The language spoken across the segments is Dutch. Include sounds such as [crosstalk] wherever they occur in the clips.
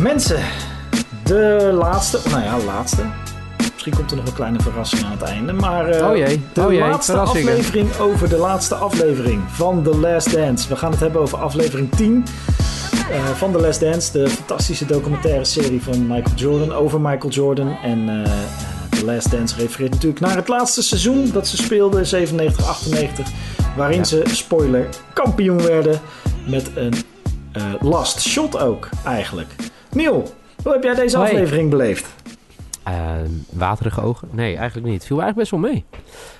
Mensen, de laatste, nou ja, laatste. Misschien komt er nog een kleine verrassing aan het einde. Maar eh, Oh jee, de oh jee, laatste aflevering over de laatste aflevering van The Last Dance. We gaan het hebben over aflevering 10 eh, van The Last Dance. De fantastische documentaire serie van Michael Jordan over Michael Jordan. En eh, The Last Dance refereert natuurlijk naar het laatste seizoen dat ze speelden, 97-98. Waarin Ja. ze, spoiler, kampioen werden met een last shot ook eigenlijk. Neil, hoe heb jij deze Hoi. aflevering beleefd? Ehm, waterige ogen? Nee, eigenlijk niet. Viel eigenlijk best wel mee.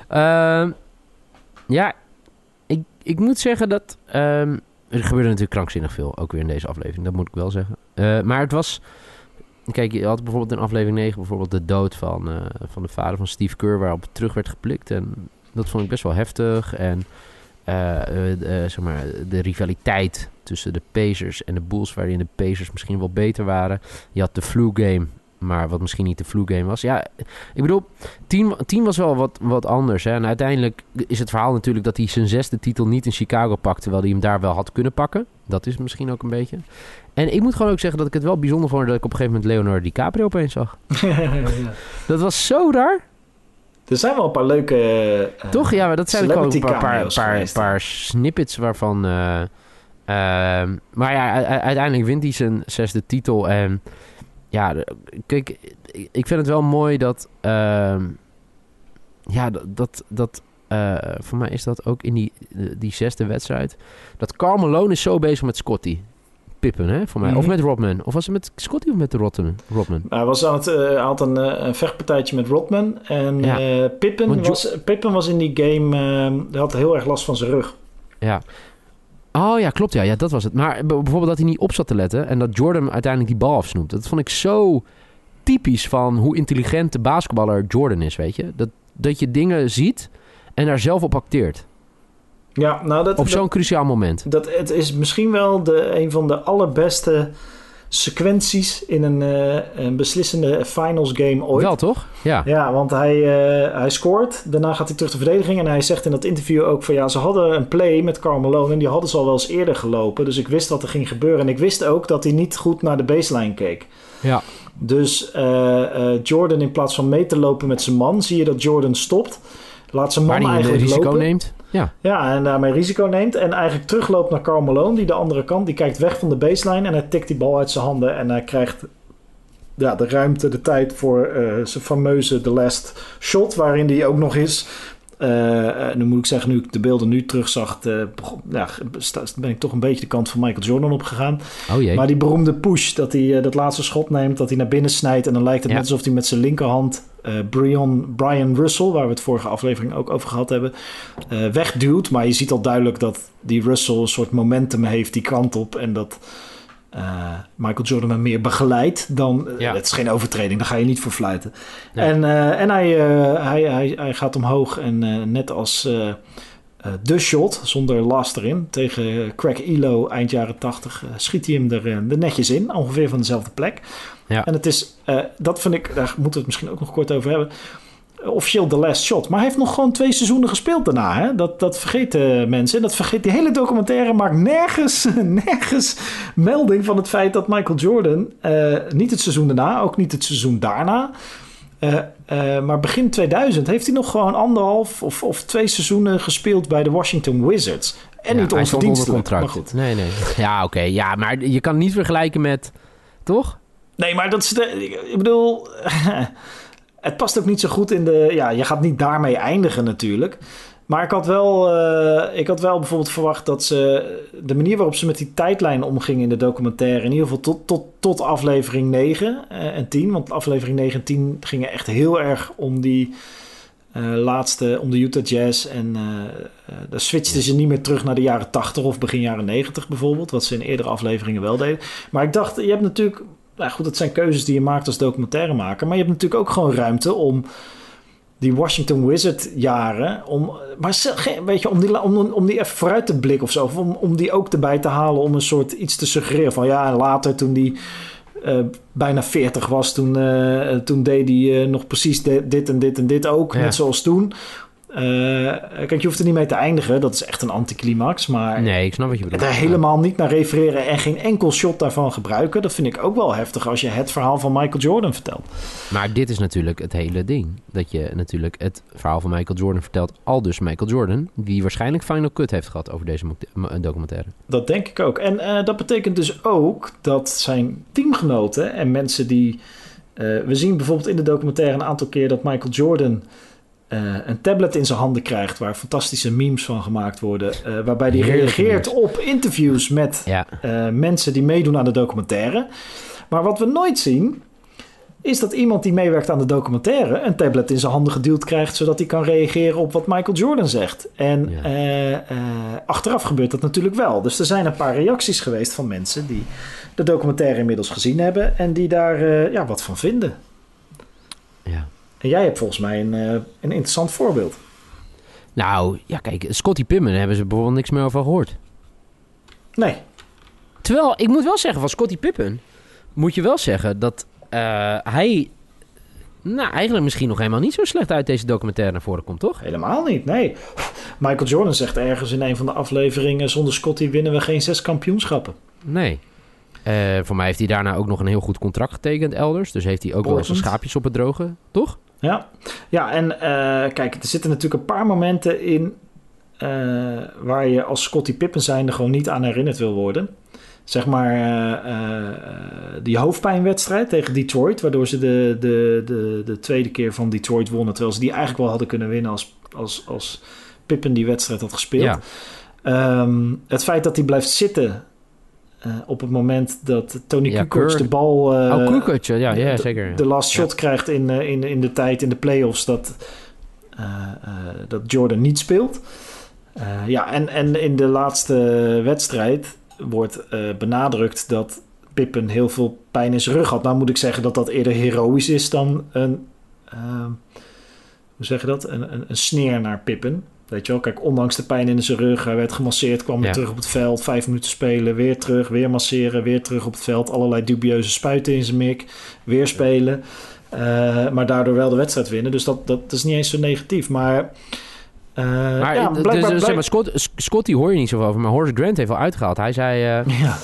Ehm, ja, ik, ik moet zeggen dat... ehm, er gebeurde natuurlijk krankzinnig veel, ook weer in deze aflevering. Dat moet ik wel zeggen. Eh, maar het was... Kijk, je had bijvoorbeeld in aflevering 9 bijvoorbeeld de dood van, eh, van de vader van Steve Kerr... waarop terug werd geplikt. En dat vond ik best wel heftig. En zeg maar, de rivaliteit tussen de Pacers en de Bulls... waarin de Pacers misschien wel beter waren. Je had de flu game, maar wat misschien niet de flu game was. Ja, ik bedoel, 10, 10 was wel wat, wat anders. Hè? En uiteindelijk is het verhaal natuurlijk dat hij zijn zesde titel niet in Chicago pakte, terwijl hij hem daar wel had kunnen pakken. Dat is misschien ook een beetje. En ik moet gewoon ook zeggen dat ik het wel bijzonder vond dat ik op een gegeven moment Leonardo DiCaprio opeens zag. [laughs] Dat was zo raar. Er zijn wel een paar leuke... eh, Toch? Ja, maar dat zijn ook gewoon een paar, paar, paar, snippets waarvan... eh, ehm, maar ja, uiteindelijk wint hij zijn zesde titel. En ja, kijk, ik vind het wel mooi dat... ehm, ja, dat... dat, dat eh, voor mij is dat ook in die, die zesde wedstrijd. Dat Karl Malone is zo bezig met Scotty. Pippen, hè, voor mij. Of Mhm. met Rodman. Of was het met Scotty of met de Rodman? Rodman? Hij was aan het, hij had een, een vechtpartijtje met Rodman. En Ja. eh, Pippen, was, Pippen was in die game... eh, hij had heel erg last van zijn rug. Ja. Oh ja, klopt ja. Ja, dat was het. Maar bijvoorbeeld dat hij niet op zat te letten en dat Jordan uiteindelijk die bal afsnoept. Dat vond ik zo typisch van hoe intelligent de basketballer Jordan is, weet je. Dat, dat je dingen ziet en daar zelf op acteert. Ja, nou dat... Op zo'n cruciaal moment. Dat, het is misschien wel de, een van de allerbeste sequenties in een, eh, een beslissende finals game ooit. Wel toch? Ja. Ja, want hij, eh, hij scoort. Daarna gaat hij terug de verdediging. En hij zegt in dat interview ook van ja, ze hadden een play met Karl Malone. En die hadden ze al wel eens eerder gelopen. Dus ik wist wat er ging gebeuren. En ik wist ook dat hij niet goed naar de baseline keek. Ja. Dus eh, Jordan in plaats van mee te lopen met zijn man, zie je dat Jordan stopt. Laat zijn man eigenlijk risico lopen. neemt. Ja. Ja, en daarmee risico neemt. En eigenlijk terugloopt naar Karl Malone, die de andere kant. Die kijkt weg van de baseline en hij tikt die bal uit zijn handen. En hij krijgt ja, de ruimte, de tijd voor eh, zijn fameuze The Last Shot. Waarin die ook nog is. Eh, eh, nu moet ik zeggen, nu ik de beelden nu terugzag, begon- ja, ben ik toch een beetje de kant van Michael Jordan opgegaan. Oh jee. Maar die beroemde push, dat hij dat laatste schot neemt, dat hij naar binnen snijdt. En dan lijkt het Ja. net alsof hij met zijn linkerhand Brian, Brian Russell, waar we het vorige aflevering ook over gehad hebben, wegduwt. Maar je ziet al duidelijk dat die Russell een soort momentum heeft die kant op. En dat eh, Michael Jordan hem meer begeleidt dan... eh, Ja. Het is geen overtreding, daar ga je niet voor fluiten. Nee. En, eh, en hij, eh, hij, hij, hij gaat omhoog en eh, net als... eh, eh, de shot, zonder last erin, tegen Craig Elo eind jaren 80, eh, schiet hij hem er, eh, er netjes in, ongeveer van dezelfde plek. Ja. En het is, eh, dat vind ik, daar moeten we het misschien ook nog kort over hebben, eh, officieel de last shot. Maar hij heeft nog gewoon twee seizoenen gespeeld daarna. Hè? Dat, dat vergeten mensen. Dat vergeet die hele documentaire maakt nergens, [laughs] nergens melding van het feit dat Michael Jordan eh, niet het seizoen daarna, ook niet het seizoen daarna. eh, eh, maar begin 2000 heeft hij nog gewoon anderhalf of, of twee seizoenen gespeeld bij de Washington Wizards. En Ja, niet hij stond onder onverdienstelijk. contract. Maar goed. Nee, nee. Ja, oké. Ja, maar je kan niet vergelijken met... Toch? Nee, maar dat is de, ik bedoel, [laughs] het past ook niet zo goed in de. Ja, je gaat niet daarmee eindigen natuurlijk. Maar ik had wel, eh, ik had wel bijvoorbeeld verwacht dat ze de manier waarop ze met die tijdlijn omgingen in de documentaire, in ieder geval tot, tot, tot aflevering 9 eh, en 10, want aflevering 9 en 10 gingen echt heel erg om die eh, laatste, om de Utah Jazz. En eh, daar switchten ze niet meer terug naar de jaren 80 of begin jaren 90 bijvoorbeeld, wat ze in eerdere afleveringen wel deden. Maar ik dacht, je hebt natuurlijk nou goed, dat zijn keuzes die je maakt als documentairemaker. Maar je hebt natuurlijk ook gewoon ruimte om die Washington Wizard jaren. Om, maar weet je, om die, om, om die even vooruit te blikken of zo. Of om, om die ook erbij te halen om een soort iets te suggereren. Van ja, later toen die eh, bijna 40 was, toen, eh, toen deed hij eh, nog precies de- dit en dit en dit ook. Ja. Net zoals toen. Eh, kijk, je hoeft er niet mee te eindigen. Dat is echt een anticlimax. Maar Nee, ik snap wat je bedoelt. daar helemaal niet naar refereren en geen enkel shot daarvan gebruiken. Dat vind ik ook wel heftig als je het verhaal van Michael Jordan vertelt. Maar dit is natuurlijk het hele ding. Dat je natuurlijk het verhaal van Michael Jordan vertelt. Al dus Michael Jordan. Die waarschijnlijk Final Cut heeft gehad over deze mo- documentaire. Dat denk ik ook. En eh, dat betekent dus ook dat zijn teamgenoten en mensen die. eh, we zien bijvoorbeeld in de documentaire een aantal keer dat Michael Jordan. Eh, een tablet in zijn handen krijgt waar fantastische memes van gemaakt worden. eh, waarbij hij Heerlijke reageert op interviews met Ja, eh, mensen die meedoen aan de documentaire. Maar wat we nooit zien, is dat iemand die meewerkt aan de documentaire een tablet in zijn handen geduwd krijgt, zodat hij kan reageren op wat Michael Jordan zegt. En Ja. achteraf gebeurt dat natuurlijk wel. Dus er zijn een paar reacties geweest van mensen die de documentaire inmiddels gezien hebben en die daar ja, wat van vinden. ja. En jij hebt volgens mij een, eh, een interessant voorbeeld. Nou, ja kijk, Scotty Pippen hebben ze bijvoorbeeld niks meer over gehoord. Nee, Terwijl, ik moet wel zeggen, van Scotty Pippen... moet je wel zeggen dat eh, hij... Nou, eigenlijk misschien nog helemaal niet zo slecht uit deze documentaire naar voren komt, toch? helemaal niet. Nee. Michael Jordan zegt ergens in een van de afleveringen: zonder Scotty winnen we geen zes kampioenschappen. Nee. Eh, voor mij heeft hij daarna ook nog een heel goed contract getekend elders. Dus heeft hij ook wel zijn schaapjes op het droge, toch? Ja, ja en eh, kijk, er zitten natuurlijk een paar momenten in eh, waar je als Scottie Pippen zijnde gewoon niet aan herinnerd wil worden. Zeg maar eh, die hoofdpijnwedstrijd tegen Detroit, waardoor ze de, de, de, de tweede keer van Detroit wonnen, terwijl ze die eigenlijk wel hadden kunnen winnen als, als, als Pippen die wedstrijd had gespeeld. Ja. Ehm, het feit dat hij blijft zitten eh, op het moment dat Tony Ja, Kukoc de bal... eh, oh, Kukoc, ja, ja, de- zeker. de last Ja. shot krijgt in, eh, in, in de tijd in de playoffs dat, dat Jordan niet speelt. Ja, en, en in de laatste wedstrijd wordt benadrukt dat Pippen heel veel pijn in zijn rug had. Nou moet ik zeggen dat dat eerder heroïs is dan een, hoe zeg je dat, een, een, een sneer naar Pippen. Weet je wel, kijk, ondanks de pijn in zijn rug, hij werd gemasseerd, kwam weer Ja. terug op het veld, vijf minuten spelen, weer terug, weer masseren, weer terug op het veld, allerlei dubieuze spuiten in zijn mik, weer spelen. Eh, maar daardoor wel de wedstrijd winnen. Dus dat, dat is niet eens zo negatief. Maar, Maar, ja, d- dus, blijkbaar, zeg maar Scott, Scotty hoor je niet zoveel over, maar Horace Grant heeft wel uitgehaald. Hij zei, eh, ja,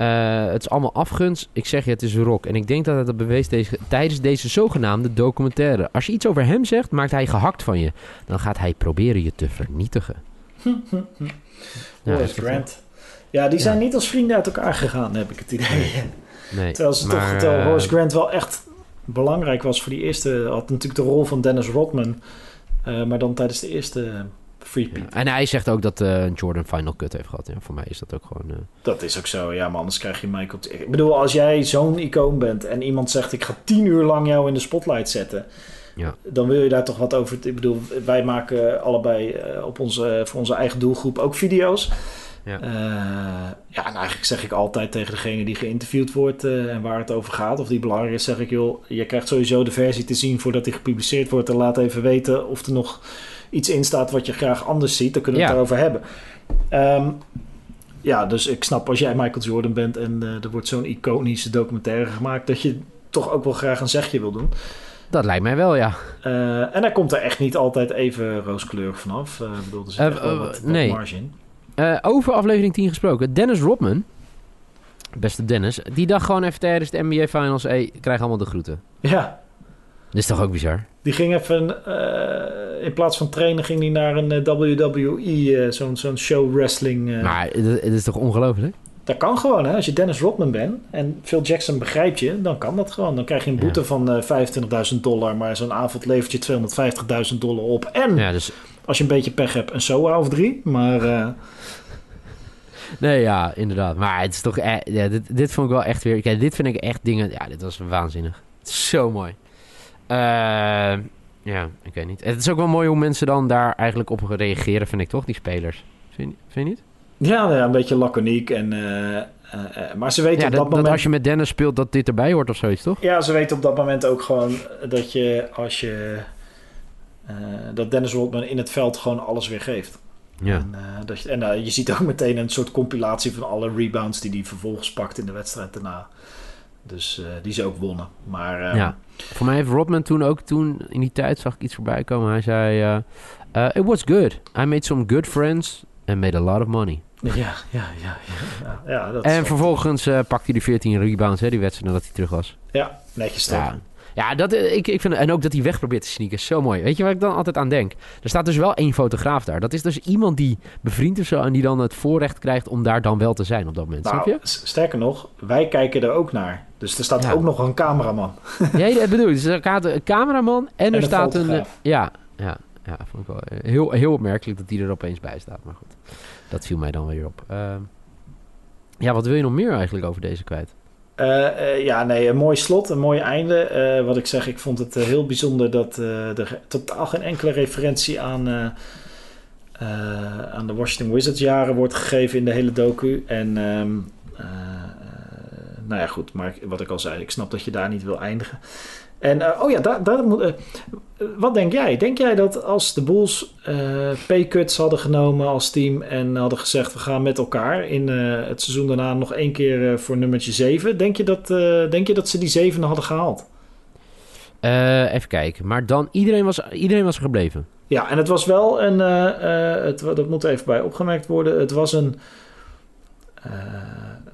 eh, het is allemaal afgunst. Ik zeg je, het is rock. En ik denk dat hij dat bewees deze, tijdens deze zogenaamde documentaire. Als je iets over hem zegt, maakt hij gehakt van je. Dan gaat hij proberen je te vernietigen. [laughs] Ja, Grant. Ja, die zijn Ja. niet als vrienden uit elkaar gegaan, heb ik het idee. Nee, [laughs] Terwijl ze maar, toch, eh, Horace Grant wel echt belangrijk was voor die eerste. Had natuurlijk de rol van Dennis Rodman. eh, maar dan tijdens de eerste Free ja. Peat. En hij zegt ook dat eh, Jordan Final Cut heeft gehad. Ja, voor mij is dat ook gewoon... eh, Dat is ook zo, ja, maar anders krijg je Michael. Ik bedoel, als jij zo'n icoon bent en iemand zegt: Ik ga tien uur lang jou in de spotlight zetten. Ja. Dan wil je daar toch wat over. Ik bedoel, wij maken allebei eh, op onze, voor onze eigen doelgroep ook video's. Ja. Ja, en eigenlijk zeg ik altijd tegen degene die geïnterviewd wordt en waar het over gaat, of die belangrijk is, zeg ik: joh, je krijgt sowieso de versie te zien voordat die gepubliceerd wordt. En laat even weten of er nog iets in staat wat je graag anders ziet. Dan kunnen we Ja. het erover hebben. Ehm, ja, dus ik snap als jij Michael Jordan bent en eh, er wordt zo'n iconische documentaire gemaakt, dat je toch ook wel graag een zegje wil doen. dat lijkt mij wel, ja. Eh, en hij komt er echt niet altijd even rooskleurig vanaf. Ik bedoel, er zit echt wel eh, wat, wat nee. marge in. Over aflevering 10 gesproken. Dennis Rodman, beste Dennis, die dacht gewoon even tijdens de NBA Finals... Hey, krijg allemaal de groeten. Ja, Dit is toch ook bizar? die ging even, eh, in plaats van trainen, ging hij naar een eh, WWE, eh, zo'n zo'n show wrestling. Maar het, is toch ongelooflijk? Dat kan gewoon, hè? Als je Dennis Rodman bent en Phil Jackson begrijpt je, dan kan dat gewoon. Dan krijg je een boete Ja. van eh 25.000 dollar, maar zo'n avond levert je 250.000 dollar op. En Ja, dus... als je een beetje pech hebt, een SOA of drie. Maar Nee, ja, inderdaad. Maar het is toch... eh, ja, dit, dit vond ik wel echt weer... Kijk, dit vind ik echt dingen... Ja, dit was waanzinnig. Zo mooi. Eh, ja, ik weet niet. Het is ook wel mooi hoe mensen dan daar eigenlijk op reageren, vind ik toch? Die spelers. Vind, vind je niet? ja, nou ja, een beetje laconiek. En, eh, eh, maar ze weten Ja, op dat, dat dat moment... als je met Dennis speelt, dat dit erbij hoort of zoiets, toch? Ja, ze weten op dat moment ook gewoon dat je als je... dat Dennis Rodman in het veld gewoon alles weer geeft. Ja. En, dat je, en je ziet ook meteen een soort compilatie van alle rebounds die hij vervolgens pakt in de wedstrijd daarna. Dus eh, die ze ook wonnen. Maar eh, Ja. Voor mij heeft Rodman toen ook toen in die tijd zag ik iets voorbij komen. Hij zei: Uh, it was good. I made some good friends and made a lot of money. Ja, ja, ja. ja, ja dat en vervolgens uh, pakte hij de 14 rebounds, hè, die wedstrijd nadat hij terug was. Ja, netjes toch. Ja. Ja, dat, eh, ik, ik vind, en ook dat hij weg probeert te sneaken is zo mooi. Weet je waar ik dan altijd aan denk? Er staat dus wel één fotograaf daar. Dat is dus iemand die bevriend is zo... en die dan het voorrecht krijgt om daar dan wel te zijn op dat moment. Nou, snap je? Sterker nog, wij kijken er ook naar. Dus er staat ook nog een cameraman. [laughs] Ja, dat bedoel ik. Dus er staat een cameraman en, er staat een... Ja, ja, ja, vond ik wel eh, heel, heel opmerkelijk dat die er opeens bij staat. Maar goed, dat viel mij dan weer op. Uh, ja, wat wil je nog meer eigenlijk over deze kwijt? Uh, ja, nee, een mooi slot, een mooi einde. Uh, wat ik zeg, ik vond het heel bijzonder dat er totaal geen enkele referentie aan, aan de Washington Wizards jaren wordt gegeven in de hele docu. En um, nou ja, goed, maar wat ik al zei, ik snap dat je daar niet wil eindigen. En uh, oh ja, daar, daar moet, uh, wat denk jij? Denk jij dat als de Bulls uh, pay-cuts hadden genomen als team en hadden gezegd we gaan met elkaar in het seizoen daarna nog één keer voor nummertje 7, denk je dat, denk je dat ze die zevende hadden gehaald? even kijken, maar dan iedereen was, iedereen was er gebleven. Ja, en het was wel een, het, dat moet even bij opgemerkt worden, het was een uh,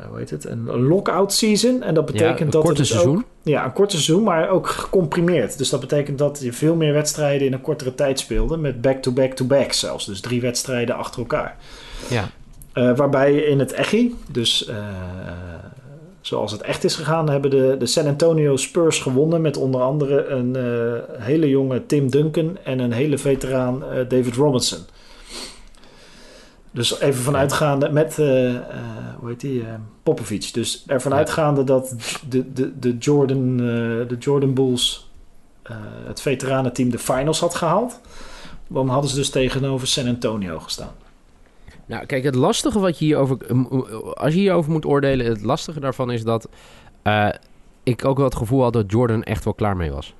hoe heet het, een lockout season. En dat betekent ja, een dat korte seizoen. Ook, ja, een korte seizoen, maar ook gecomprimeerd. Dus dat betekent dat je veel meer wedstrijden in een kortere tijd speelde. Met back-to-back-to-back zelfs. Dus drie wedstrijden achter elkaar. Ja. Uh, waarbij in het echi, dus uh, zoals het echt is gegaan, hebben de, de San Antonio Spurs gewonnen. Met onder andere een hele jonge Tim Duncan en een hele veteraan David Robinson. Dus even vanuitgaande met, uh, uh, hoe heet die, uh, Popovic. Dus ervan ja. uitgaande dat de, de, de, Jordan, de Jordan Bulls het veteranenteam de finals had gehaald. Dan hadden ze dus tegenover San Antonio gestaan. Nou, kijk, het lastige wat je hierover... Als je hierover moet oordelen, het lastige daarvan is dat... ik ook wel het gevoel had dat Jordan echt wel klaar mee was.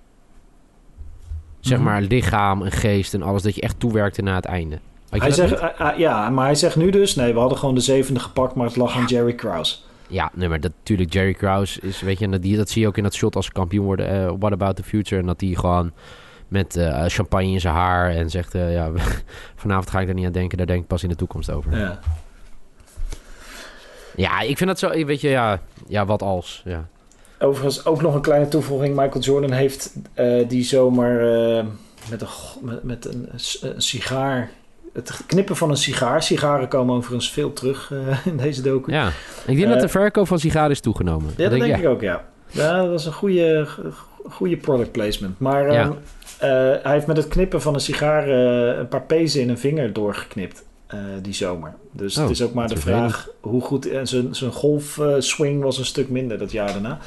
Zeg maar lichaam en geest en alles, dat je echt toewerkte na het einde. Hij zegt, uh, uh, ja, maar hij zegt nu dus... Nee, we hadden gewoon de zevende gepakt, maar het lag ja. aan Jerry Krause. Ja, nee, maar dat, natuurlijk Jerry Krause is... Weet je, dat, die, dat zie je ook in dat shot als ze kampioen worden. Uh, what about the future? En dat hij gewoon met champagne in zijn haar... en zegt, ja, [laughs] vanavond ga ik er niet aan denken. Daar denk ik pas in de toekomst over. Ja. Ja, ik vind dat zo... Weet je, ja, ja wat als, ja. Overigens ook nog een kleine toevoeging. Michael Jordan heeft die zomer met, een, met, met een, een sigaar het knippen van een sigaar. Sigaren komen overigens veel terug uh, in deze docu. Ja, ik denk dat de verkoop van sigaren is toegenomen. Ja, dat, denk, denk ik ook, ja. Ja, dat was een goede, goede product placement. Maar ja. uh, hij heeft met het knippen van een sigaar een paar pezen in een vinger doorgeknipt. die zomer. Dus oh, het is ook maar de vraag hoe goed... En zijn, zijn golfswing was een stuk minder dat jaar daarna.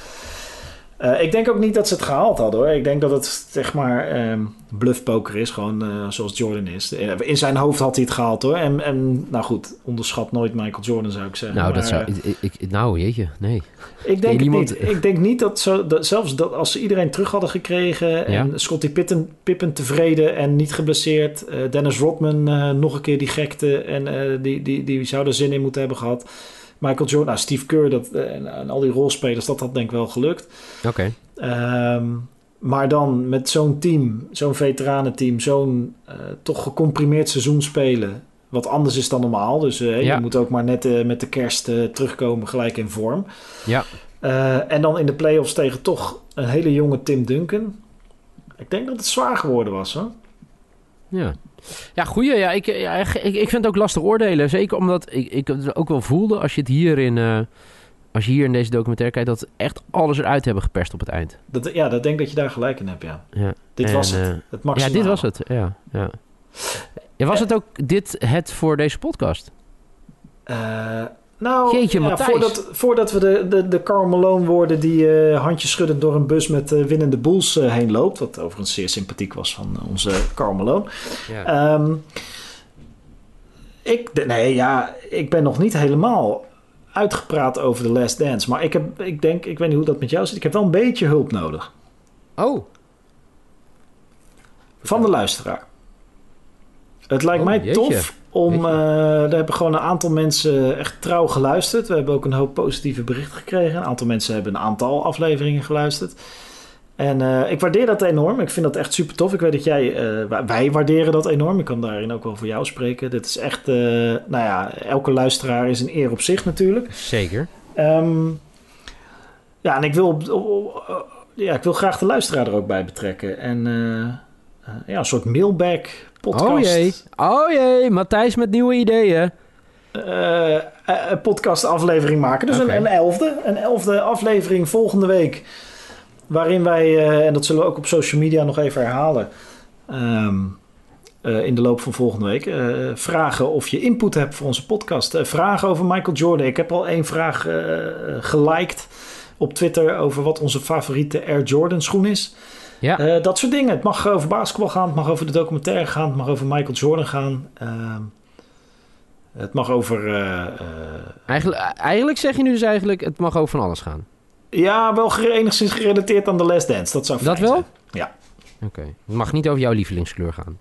Uh, ik denk ook niet dat ze het gehaald hadden hoor. Ik denk dat het zeg maar um, bluffpoker is, gewoon uh, zoals Jordan is. In zijn hoofd had hij het gehaald hoor. En, en nou goed, onderschat nooit Michael Jordan zou ik zeggen. Nou, maar, dat zou, ik, ik, nou jeetje, nee. Ik denk niemand... niet. Ik denk niet dat, zo, dat zelfs dat als ze iedereen terug hadden gekregen en ja? Scottie Pippen, Pippen tevreden en niet geblesseerd. Uh, Dennis Rodman nog een keer die gekte en die, die, die zou er zin in moeten hebben gehad. Michael Jordan, nou, Steve Kerr dat, en, en, al die rolspelers, dat had denk ik wel gelukt. Oké. Okay. Um, maar dan met zo'n team, zo'n veteranenteam, zo'n uh, toch gecomprimeerd seizoen spelen. Wat anders is dan normaal. Dus uh, ja. je moet ook maar net uh, met de kerst terugkomen gelijk in vorm. Ja. en dan in de playoffs tegen toch een hele jonge Tim Duncan. Ik denk dat het zwaar geworden was hoor. Ja. Ja, goeie. Ja, ik, ja, ik, ik vind het ook lastig oordelen. Zeker omdat ik, ik het ook wel voelde als je het hier in... Uh, als je hier in deze documentaire kijkt, dat echt alles eruit hebben geperst op het eind. Dat, ja, dat denk dat je daar gelijk in hebt, ja. ja. Dit en, was het, uh, het maximale. Ja, dit was het, ja. ja. ja was het ook dit het voor deze podcast? Uh, nou, Jeetje, ja, voordat, voordat we de, de, de Carl Malone worden die uh, handjes schuddend door een bus met uh, winnende boels uh, heen loopt. Wat overigens zeer sympathiek was van onze Carl Malone. Ja. Um, ik, nee, ja, ik ben nog niet helemaal uitgepraat over The Last Dance. Maar ik, heb, ik denk, ik weet niet hoe dat met jou zit. Ik heb wel een beetje hulp nodig. Oh. Van de luisteraar. Het lijkt oh, mij jeetje. tof om. Uh, er hebben gewoon een aantal mensen echt trouw geluisterd. We hebben ook een hoop positieve berichten gekregen. Een aantal mensen hebben een aantal afleveringen geluisterd. En eh, ik waardeer dat enorm. Ik vind dat echt super tof. Ik weet dat jij, eh, wij- waarderen dat enorm. Ik kan daarin ook wel voor jou spreken. Dit is echt, eh, nou ja, elke luisteraar is een eer op zich natuurlijk. Zeker. Ehm, ja, en ik wil, op- op- op- ja, ik wil graag de luisteraar er ook bij betrekken. En eh, eh, ja, een soort mailback podcast. Oh jee. Oh jee, Matthijs met nieuwe ideeën. eh, eh, een podcast aflevering maken. Dus een, een elfde. Een elfde aflevering volgende week. Waarin wij, eh, en dat zullen we ook op social media nog even herhalen. ehm, eh, in de loop van volgende week. eh, vragen of je input hebt voor onze podcast. Eh, vragen over Michael Jordan. Ik heb al één vraag eh geliked op Twitter over wat onze favoriete Air Jordan schoen is. Ja. Eh, dat soort dingen. Het mag over basketbal gaan, het mag over de documentaire gaan, het mag over Michael Jordan gaan. Ehm, het mag over. eh, eh, Eigenlijk, eigenlijk zeg je nu dus eigenlijk, het mag over van alles gaan. ja, wel enigszins gerelateerd aan de Last Dance. Dat zou Dat wel? zijn. Ja. Oké. Het mag niet over jouw lievelingskleur gaan.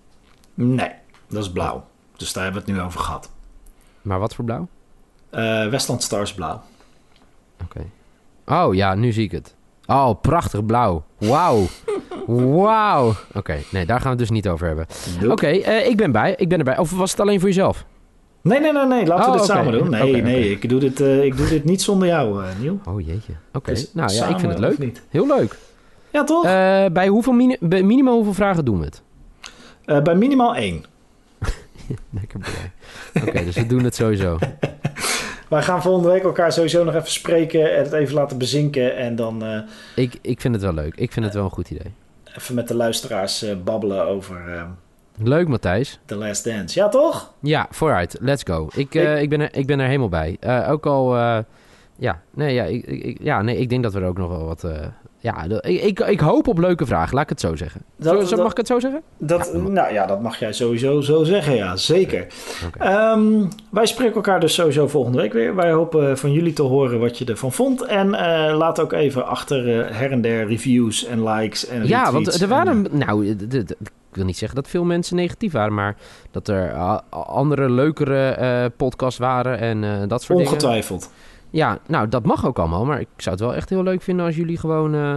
Nee, dat is blauw. Dus daar hebben we het nu over gehad. Maar wat voor blauw? Westland Stars blauw. Oké. Oh ja, nu zie ik het. Oh, prachtig blauw. Wauw. Wauw. Oké, nee, daar gaan we het dus niet over hebben. Oké, eh, ik ben bij. Ik ben erbij. Of was het alleen voor jezelf? Nee, nee, nee, nee. Laten we Oh, dit samen doen. Nee, nee. Ik, doe dit, eh, ik doe dit niet zonder jou, eh Niel. Oh jeetje. Oké. Dus Nou ja, ik vind het leuk. Niet. Heel leuk. Ja, toch? Bij hoeveel mini bij minimaal hoeveel vragen doen we het? Bij minimaal één. [laughs] Lekker blij. Oké, dus we doen het sowieso. [laughs] Wij gaan volgende week elkaar sowieso nog even spreken en het even laten bezinken. En dan eh, Ik, ik vind het wel leuk. Ik vind het wel een goed idee. even met de luisteraars eh, babbelen over eh Leuk, Matthijs. The Last Dance. Ja, toch? Ja, vooruit. Let's go. Ik, eh, ik, ben, er, ik ben er helemaal bij. Eh, ook al... eh, ja, nee, ja, ik, ik, ik- ja, nee, ik denk dat we er ook nog wel wat... eh, ja, ik, ik, ik hoop op leuke vragen. Laat ik het zo zeggen. Dat- zo, zo- dat- mag ik het zo zeggen? Dat, Ja, nou ja, dat mag jij sowieso zo zeggen, ja, zeker. Ehm, wij spreken elkaar dus sowieso volgende week weer. Wij hopen van jullie te horen wat je ervan vond. En eh, laat ook even achter eh, her en der reviews en likes en Ja, want er waren... en, nou, ik wil niet zeggen dat veel mensen negatief waren... maar dat er ah, andere, leukere eh podcasts waren en dat soort dingen. ongetwijfeld. Ja, nou, dat mag ook allemaal. Maar ik zou het wel echt heel leuk vinden als jullie gewoon... eh,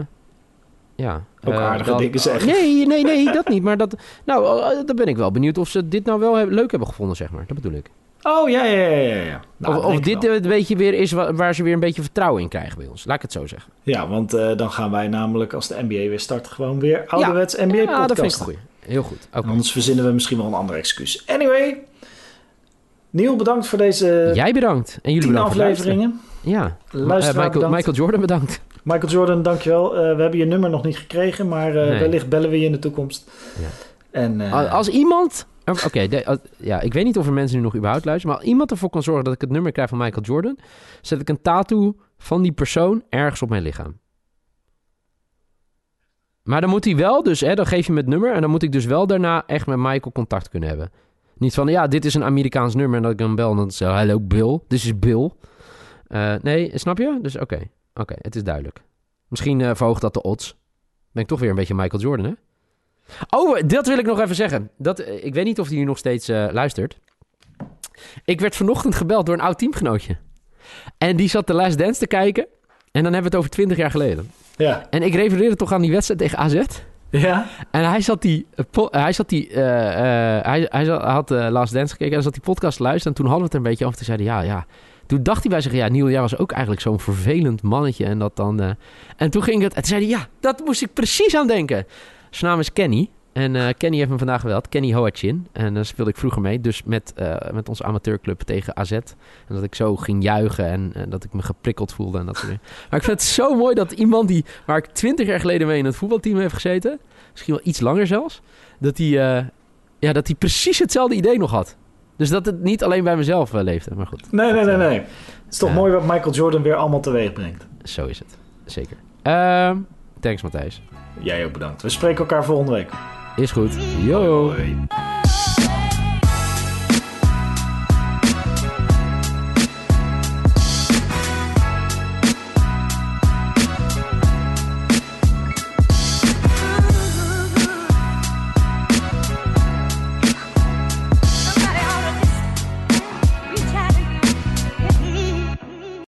ja, Ook eh, aardige dan- dingen zeggen. Nee, nee, nee, dat niet. Maar dat... Nou, eh, dan ben ik wel benieuwd of ze dit nou wel leuk hebben gevonden, zeg maar. Dat bedoel ik. Oh, ja, ja, ja, ja. ja. Nou, of of dit een beetje weer is wa- waar ze weer een beetje vertrouwen in krijgen bij ons. Laat ik het zo zeggen. Ja, want dan gaan wij namelijk als de NBA weer start gewoon weer ouderwets NBA Ja, podcast. dat vind ik goeie. Heel goed. Anders verzinnen we misschien wel een ander excuus. Anyway, Neil, bedankt voor deze Jij bedankt. En jullie bedankt afleveringen. Ja. Ma- eh, Luisteraar, Michael. Michael Jordan bedankt. Michael Jordan, dankjewel. Eh we hebben je nummer nog niet gekregen, maar eh, Nee. wellicht bellen we je in de toekomst. Ja. En, eh, Als- iemand... Oké, de- als- ja, ik weet niet of er mensen nu nog überhaupt luisteren... maar als iemand ervoor kan zorgen dat ik het nummer krijg van Michael Jordan... zet ik een tattoo van die persoon ergens op mijn lichaam. Maar dan moet hij wel dus... Hè, dan geef je me het nummer... en dan moet ik dus wel daarna echt met Michael contact kunnen hebben. Niet van, ja, dit is een Amerikaans nummer... en dat ik hem bel en dan zeg hallo Bill, dit is Bill. Eh, nee, snap je? Dus oké, oké, het is duidelijk. Misschien eh, verhoogt dat de odds. Ben ik toch weer een beetje Michael Jordan, hè? Oh, dat wil ik nog even zeggen. Dat, eh, ik weet niet of hij nu nog steeds luistert. Ik werd vanochtend gebeld door een oud teamgenootje. En die zat de Last Dance te kijken. En dan hebben we het over 20 jaar geleden. ja. En ik refereerde toch aan die wedstrijd tegen AZ. Ja? En hij zat die, eh, hij zat die, eh, eh, hij, hij had eh, Last Dance gekeken en zat die podcast te luisteren. En toen hadden we het er een beetje over. Toen zei hij, ja, ja. Toen dacht hij bij zich, ja, Niel, jij was ook eigenlijk zo'n vervelend mannetje. En dat dan, en toen ging het, en toen zei hij, ja, dat moest ik precies aan denken. Zijn naam is Kenny. En eh, Kenny heeft me vandaag geweld. Kenny Hoachin. En daar speelde ik vroeger mee. Dus met, eh, met onze amateurclub tegen AZ. En dat ik zo ging juichen. En, dat ik me geprikkeld voelde. En dat soort dingen. Maar ik vind het zo mooi dat iemand die... Waar ik twintig jaar geleden mee in het voetbalteam heeft gezeten. Misschien wel iets langer zelfs. Dat hij, eh, ja, dat hij precies hetzelfde idee nog had. Dus dat het niet alleen bij mezelf leefde. Maar goed, Nee, nee, nee, nee. Het is toch mooi wat Michael Jordan weer allemaal teweeg brengt. zo is het. Zeker. Ehm, thanks Matthijs. Jij ook bedankt. We spreken elkaar volgende week. Is goed. Yo.